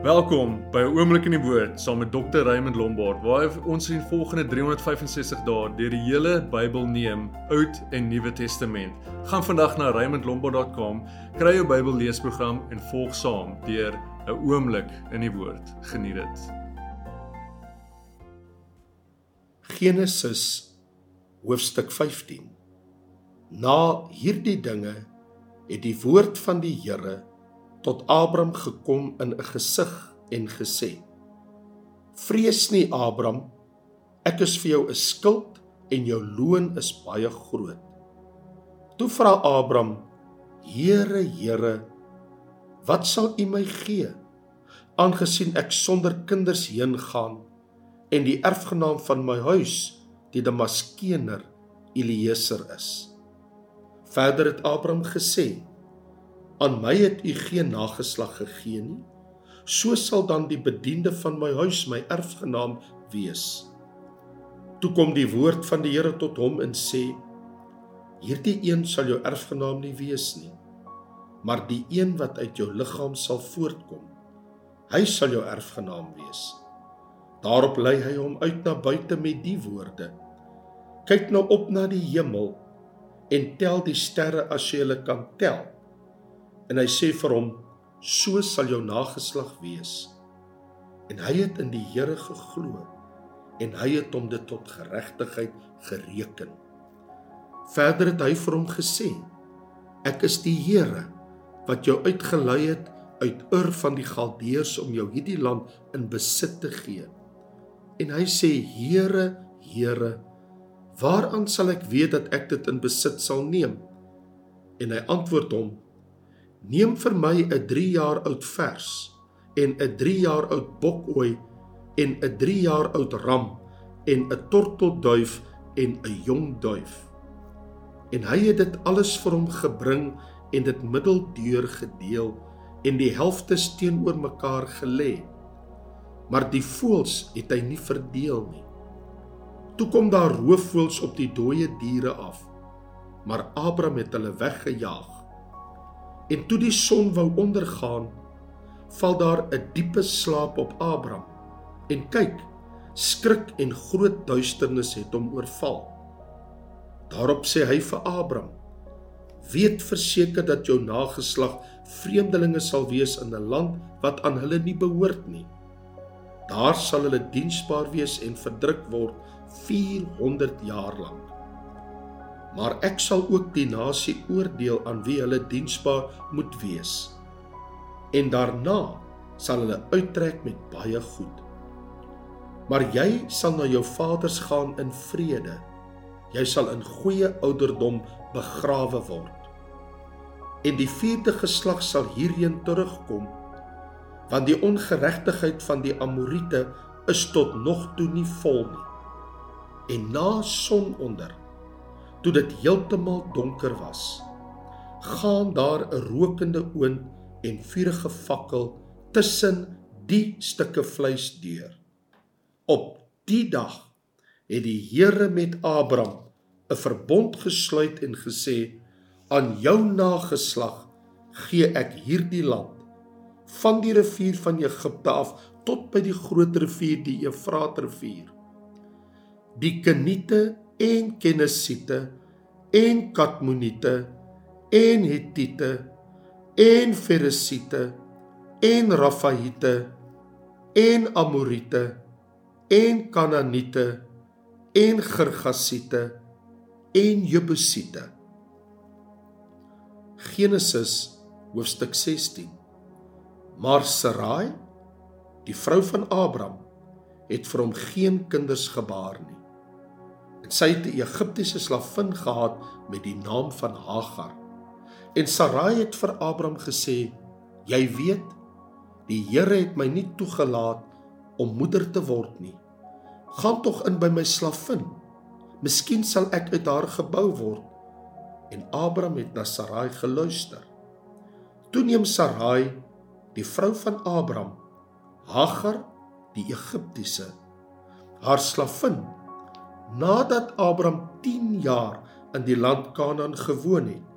Welkom by 'n oomblik in die woord saam met Dr. Raymond Lombard waar ons in volgende 365 dae deur die hele Bybel neem, Oud en Nuwe Testament. Gaan vandag na raymondlombard.com, kry jou Bybel leesprogram en volg saam deur 'n oomblik in die woord. Geniet dit. Genesis hoofstuk 15. Na hierdie dinge het die woord van die Here tot Abraham gekom in 'n gesig en gesê: Vrees nie Abraham, ek is vir jou 'n skild en jou loon is baie groot. Toe vra Abraham: Here, Here, wat sal U my gee aangesien ek sonder kinders heen gaan en die erfgenaam van my huis die Damaskener Eliezer is? Verder het Abraham gesê: aan my het u geen nageslag gegee nie. So sal dan die bediende van my huis my erfgenaam wees. Toe kom die woord van die Here tot hom en sê hierdie een sal jou erfgenaam nie wees nie maar die een wat uit jou liggaam sal voortkom hy sal jou erfgenaam wees. Daarop lei hy hom uit na buite met die woorde kyk nou op na die hemel en tel die sterre as jy hulle kan tel en hy sê vir hom so sal jou nageslag wees. En hy het in die Here geglo en hy het hom dit tot geregtigheid gereken. Verder het hy vir hom gesê ek is die Here wat jou uitgelei het uit Ur van die Galdeërs om jou hierdie land in besit te gee. En hy sê Here Here waaraan sal ek weet dat ek dit in besit sal neem? En hy antwoord hom Neem vir my 'n 3 jaar oud vers en 'n 3 jaar oud bokooi en 'n 3 jaar oud ram en 'n tortelduif en 'n jong duif. En hy het dit alles vir hom gebring en dit middeldeur gedeel en die helftes teenoor mekaar gelê. Maar die voëls het hy nie verdeel nie. Toe kom daar roofvoëls op die dooie diere af. Maar Abraham het hulle weggejaag. En toe die son wou ondergaan, val daar 'n diepe slaap op Abraham. En kyk, skrik en groot duisternis het hom oorval. Daarop sê hy vir Abraham: "Weet verseker dat jou nageslag vreemdelinge sal wees in 'n land wat aan hulle nie behoort nie. Daar sal hulle diensbaar wees en verdruk word 400 jaar lank." Maar ek sal ook die nasie oordeel aan wie hulle diensbaar moet wees. En daarna sal hulle uittrek met baie goed. Maar jy sal na jou vaders gaan in vrede. Jy sal in goeie ouderdom begrawe word. En die vierde geslag sal hierheen terugkom, want die ongeregtigheid van die Amorite is tot nog toe nie vol nie. En na sononder toe dit heeltemal donker was, gaan daar 'n rokende oond en vuurige fakkel tussen die stukke vleis deur. Op die dag het die Here met Abraham 'n verbond gesluit en gesê: "Aan jou nageslag gee ek hierdie land van die rivier van Egipte af tot by die groot rivier die Eufratrivier. Die Keniete en Kenesite en Kadmonite en Hittite en Feresite en Rafaite en Amorite en Kanaaniete en Girgasiete en Jebusite Genesis hoofstuk 16 Maar Sarai die vrou van Abraham het vir hom geen kinders gebaar nie sy het 'n Egiptiese slavin gehad met die naam van Hagar. En Sarai het vir Abraham gesê: "Jy weet, die Here het my nie toegelaat om moeder te word nie. Gaan tog in by my slavin. Miskien sal ek uit haar gebou word." En Abraham het na Sarai geluister. Toe neem Sarai, die vrou van Abraham, Hagar, die Egiptiese, haar slavin nadat Abraham 10 jaar in die land Kanaan gewoon het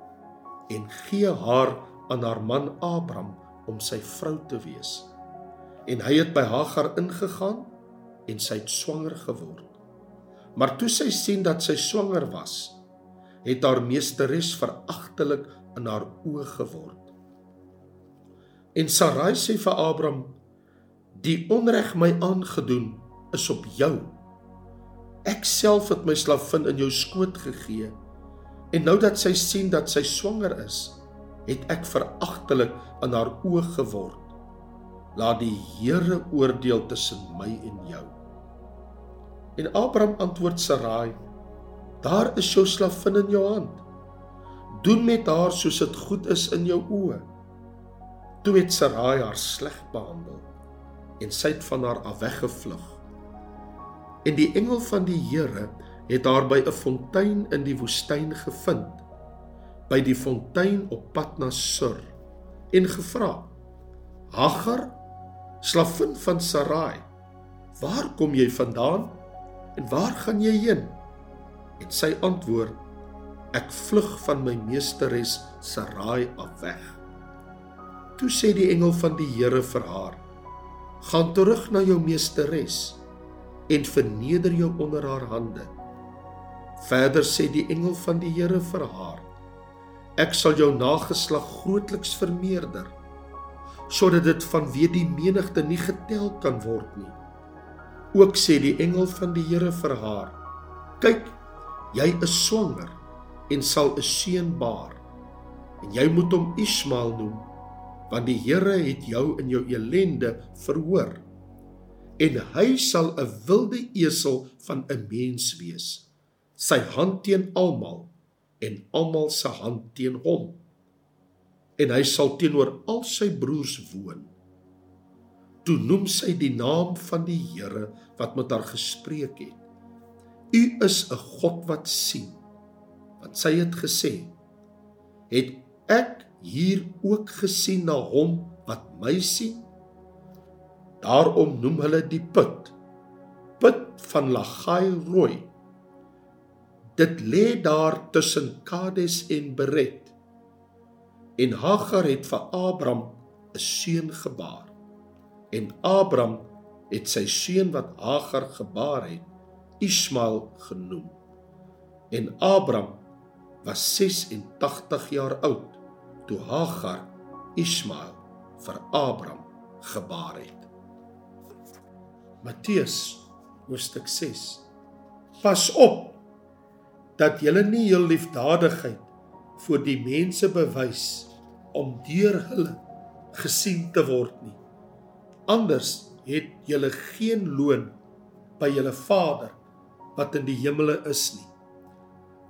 en gee haar aan haar man Abraham om sy vrou te wees. En hy het by Hagar ingegaan en sy het swanger geword. Maar toe sy sien dat sy swanger was, het haar meesteres veragtelik in haar oë geword. En Sarai sê vir Abraham: "Die onreg my aangedoen is op jou. Ek self het my slavin in jou skoot gegee." En nou dat sy sien dat sy swanger is, het ek veragtelik aan haar oë geword. Laat die Here oordeel tussen my en jou. En Abraham antwoord Sarai: Daar is jou slavin in jou hand. Doen met haar soos dit goed is in jou oë. Toe het Sarai haar sleg behandel en sy het van haar af weggevlug. En die engel van die Here het haar by 'n fontein in die woestyn gevind by die fontein op pad na Sur en gevra Hagar slavin van Sarai waar kom jy vandaan en waar gaan jy heen? En sy antwoord ek vlug van my meesteres Sarai af weg. Toe sê die engel van die Here vir haar gaan terug na jou meesteres en verneder jou onder haar hande Verder sê die engel van die Here vir haar: Ek sal jou nageslag grootliks vermeerder sodat dit vanweë die menigte nie getel kan word nie. Ook sê die engel van die Here vir haar: Kyk, jy is swanger en sal 'n seun baar en jy moet hom Ismael noem want die Here het jou in jou elende verhoor en hy sal 'n wilde esel van 'n mens wees. Sy hand teen almal en almal se hand teen hom. En hy sal teenoor al sy broers woon. Toe noem sy die naam van die Here wat met haar gespreek het. U is 'n god wat sien want sy het gesê het ek hier ook gesien na hom wat my sien daarom noem hulle die put put van lagai rooi Dit lê daar tussen Kades en Beret. En Hagar het vir Abraham 'n seun gebaar. En Abraham het sy seun wat Hagar gebaar het, Ismael genoem. En Abraham was 86 jaar oud toe Hagar Ismael vir Abraham gebaar het. Matteus hoofstuk 6. Pas op dat julle nie jul liefdadigheid voor die mense bewys om deur hulle gesien te word nie. Anders het julle geen loon by julle Vader wat in die hemele is nie.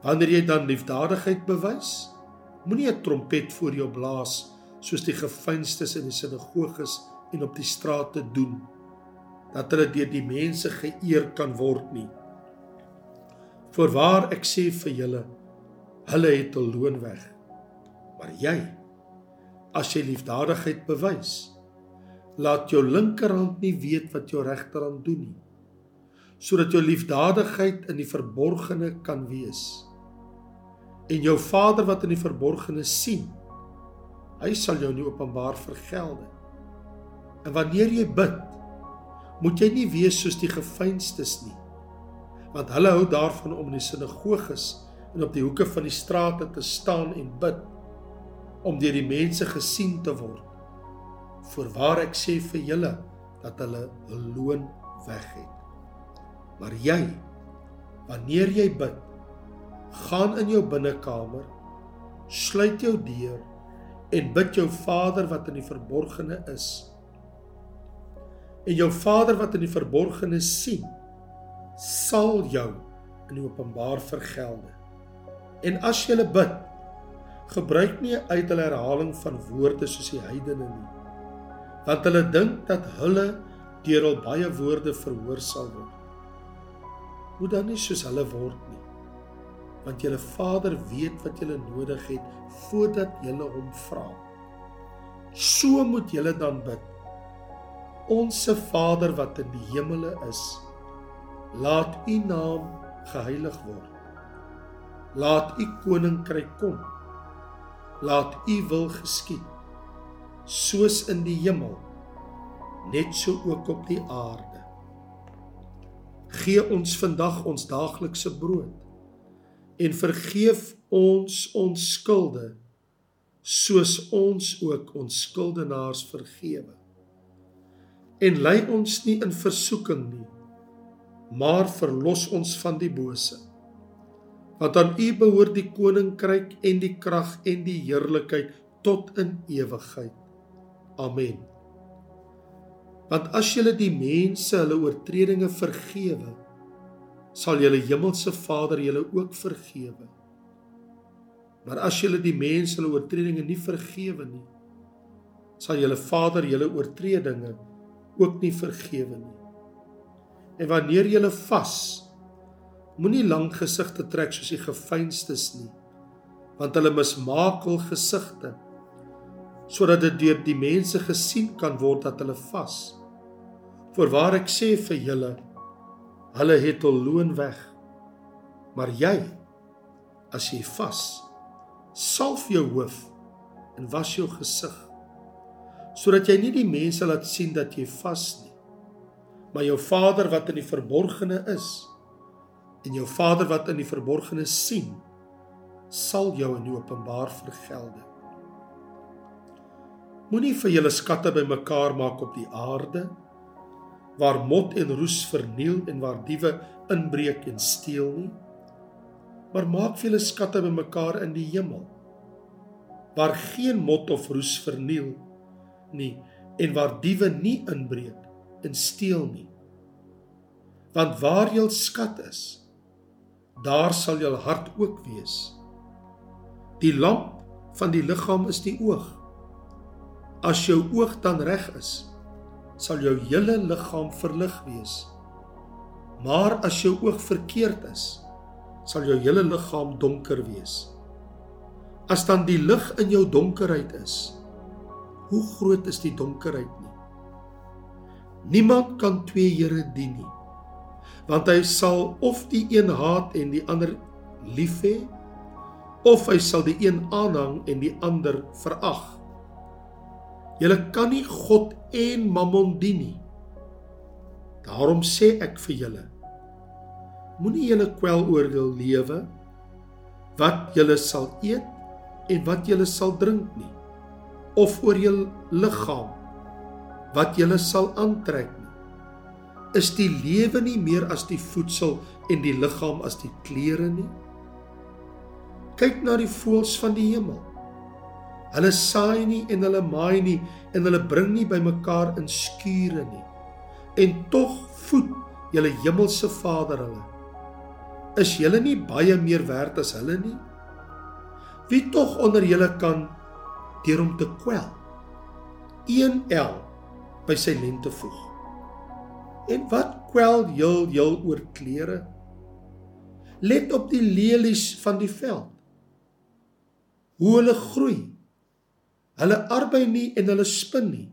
Wanneer jy dan liefdadigheid bewys, moenie 'n trompet voor jou blaas soos die gefeinstes in die sinagoges en op die strate doen dat hulle deur die mense geëer kan word nie. Voorwaar ek sê vir julle, hulle het hul loon weg. Maar jy, as jy liefdadigheid bewys, laat jou linkerhand nie weet wat jou regterhand doen nie, sodat jou liefdadigheid in die verborgene kan wees. En jou Vader wat in die verborgene sien, hy sal jou nie openbaar vergelde. En wanneer jy bid, moet jy nie wees soos die gefeinstes nie want hulle hou daarvan om in die sinagoges en op die hoeke van die strate te staan en bid om deur die mense gesien te word. Voorwaar ek sê vir julle dat hulle hul loon weg het. Maar jy, wanneer jy bid, gaan in jou binnekamer, sluit jou deur en bid jou Vader wat in die verborgene is. En jou Vader wat in die verborgene sien, sal jou in openbaar vergelde. En as jy bid, gebruik nie 'n uitdele herhaling van woorde soos die heidene nie. Want hulle dink dat hulle deur al baie woorde verhoor sal word. Moet dan nie soos hulle word nie. Want julle Vader weet wat julle nodig het voordat julle hom vra. So moet julle dan bid. Onse Vader wat in die hemele is, Laat U naam geheilig word. Laat U koninkryk kom. Laat U wil geskied soos in die hemel net so ook op die aarde. Gee ons vandag ons daaglikse brood en vergeef ons ons skulde soos ons ook ons skuldenaars vergewe. En lei ons nie in versoeking nie, maar verlos ons van die bose. Want aan U behoort die koninkryk en die krag en die heerlikheid tot in ewigheid. Amen. Want as julle die mense hulle oortredinge vergewe, sal julle hemelse Vader julle ook vergewe. Maar as julle die mense hulle oortredinge nie vergewe nie, sal julle Vader julle oortredinge ook nie vergewe nie. En wanneer julle vas, moenie lank gesigte trek soos die gefeinstes nie, want hulle mismaak hul gesigte sodat dit deur die mense gesien kan word dat hulle vas. Voorwaar ek sê vir julle, hulle het hul loon weg. Maar jy, as jy vas, salf jou hoof en was jou gesig, sodat jy nie die mense laat sien dat jy vas nie, maar jou Vader wat in die verborgene is, en jou Vader wat in die verborgene sien, sal jou in openbaar vergelde. Moenie vir julle skatte bymekaar maak op die aarde waar mot en roes verniel en waar diewe inbreek en steel nie maar maak vir julle skatte bymekaar in die hemel waar geen mot of roes verniel nie en waar diewe nie inbreek en steel nie want waar jou skat is daar sal jou hart ook wees die lamp van die liggaam is die oog as jou oog dan reg is sal jou hele liggaam verlig wees. Maar as jou oog verkeerd is, sal jou hele liggaam donker wees. As dan die lig in jou donkerheid is, hoe groot is die donkerheid nie? Niemand kan twee Here dien nie. Want hy sal of die een haat en die ander lief hê, of hy sal die een aanhang en die ander verag. Julle kan nie God en Mammon dien nie. Daarom sê ek vir julle: Moenie julle kwel oor wil lewe wat julle sal eet en wat julle sal drink nie, of oor julle liggaam wat julle sal aantrek nie. Is die lewe nie meer as die voedsel en die liggaam as die klere nie? Kyk na die voëls van die hemel. Hulle saai nie en hulle maai nie en hulle bring nie bymekaar in skure nie. En tog voed julle hemelse Vader hulle. Is julle nie baie meer werd as hulle nie? Wie tog onder julle kan deur hom te kwel? Een el by sy lente voeg. En wat kwel jul jul oor klere? Let op die lelies van die veld. Hoe hulle groei Hulle arbei nie en hulle spin nie.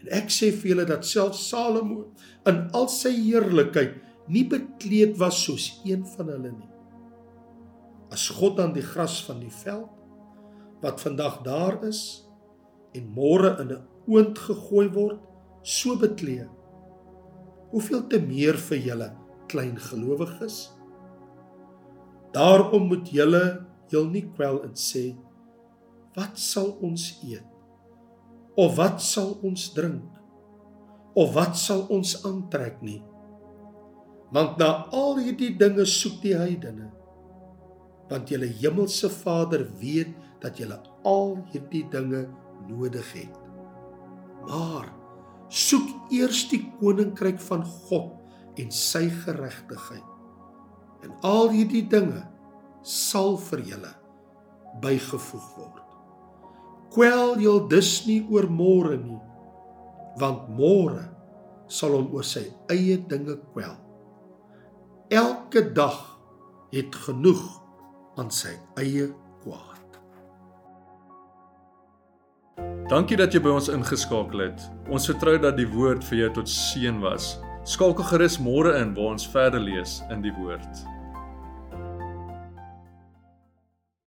En ek sê vir julle dat self Salomo in al sy heerlikheid nie bekleed was soos een van hulle nie. As God dan die gras van die veld wat vandag daar is en môre in 'n oond gegooi word, so bekleed, hoeveel te meer vir julle klein gelowiges? Daarom moet julle jul nie kwel en sê wat sal ons eet? Of wat sal ons drink? Of wat sal ons aantrek nie? Want na al hierdie dinge soek die heidene. Want julle hemelse Vader weet dat julle al hierdie dinge nodig het. Maar soek eers die koninkryk van God en sy geregtigheid. En al hierdie dinge sal vir julle bygevoeg word kwel jou dus nie oor môre nie want môre sal hom oor sy eie dinge kwel elke dag het genoeg aan sy eie kwaad dankie dat jy by ons ingeskakel het. Ons vertrou dat die woord vir jou tot seën was. Skakel gerus môre in waar ons verder lees in die woord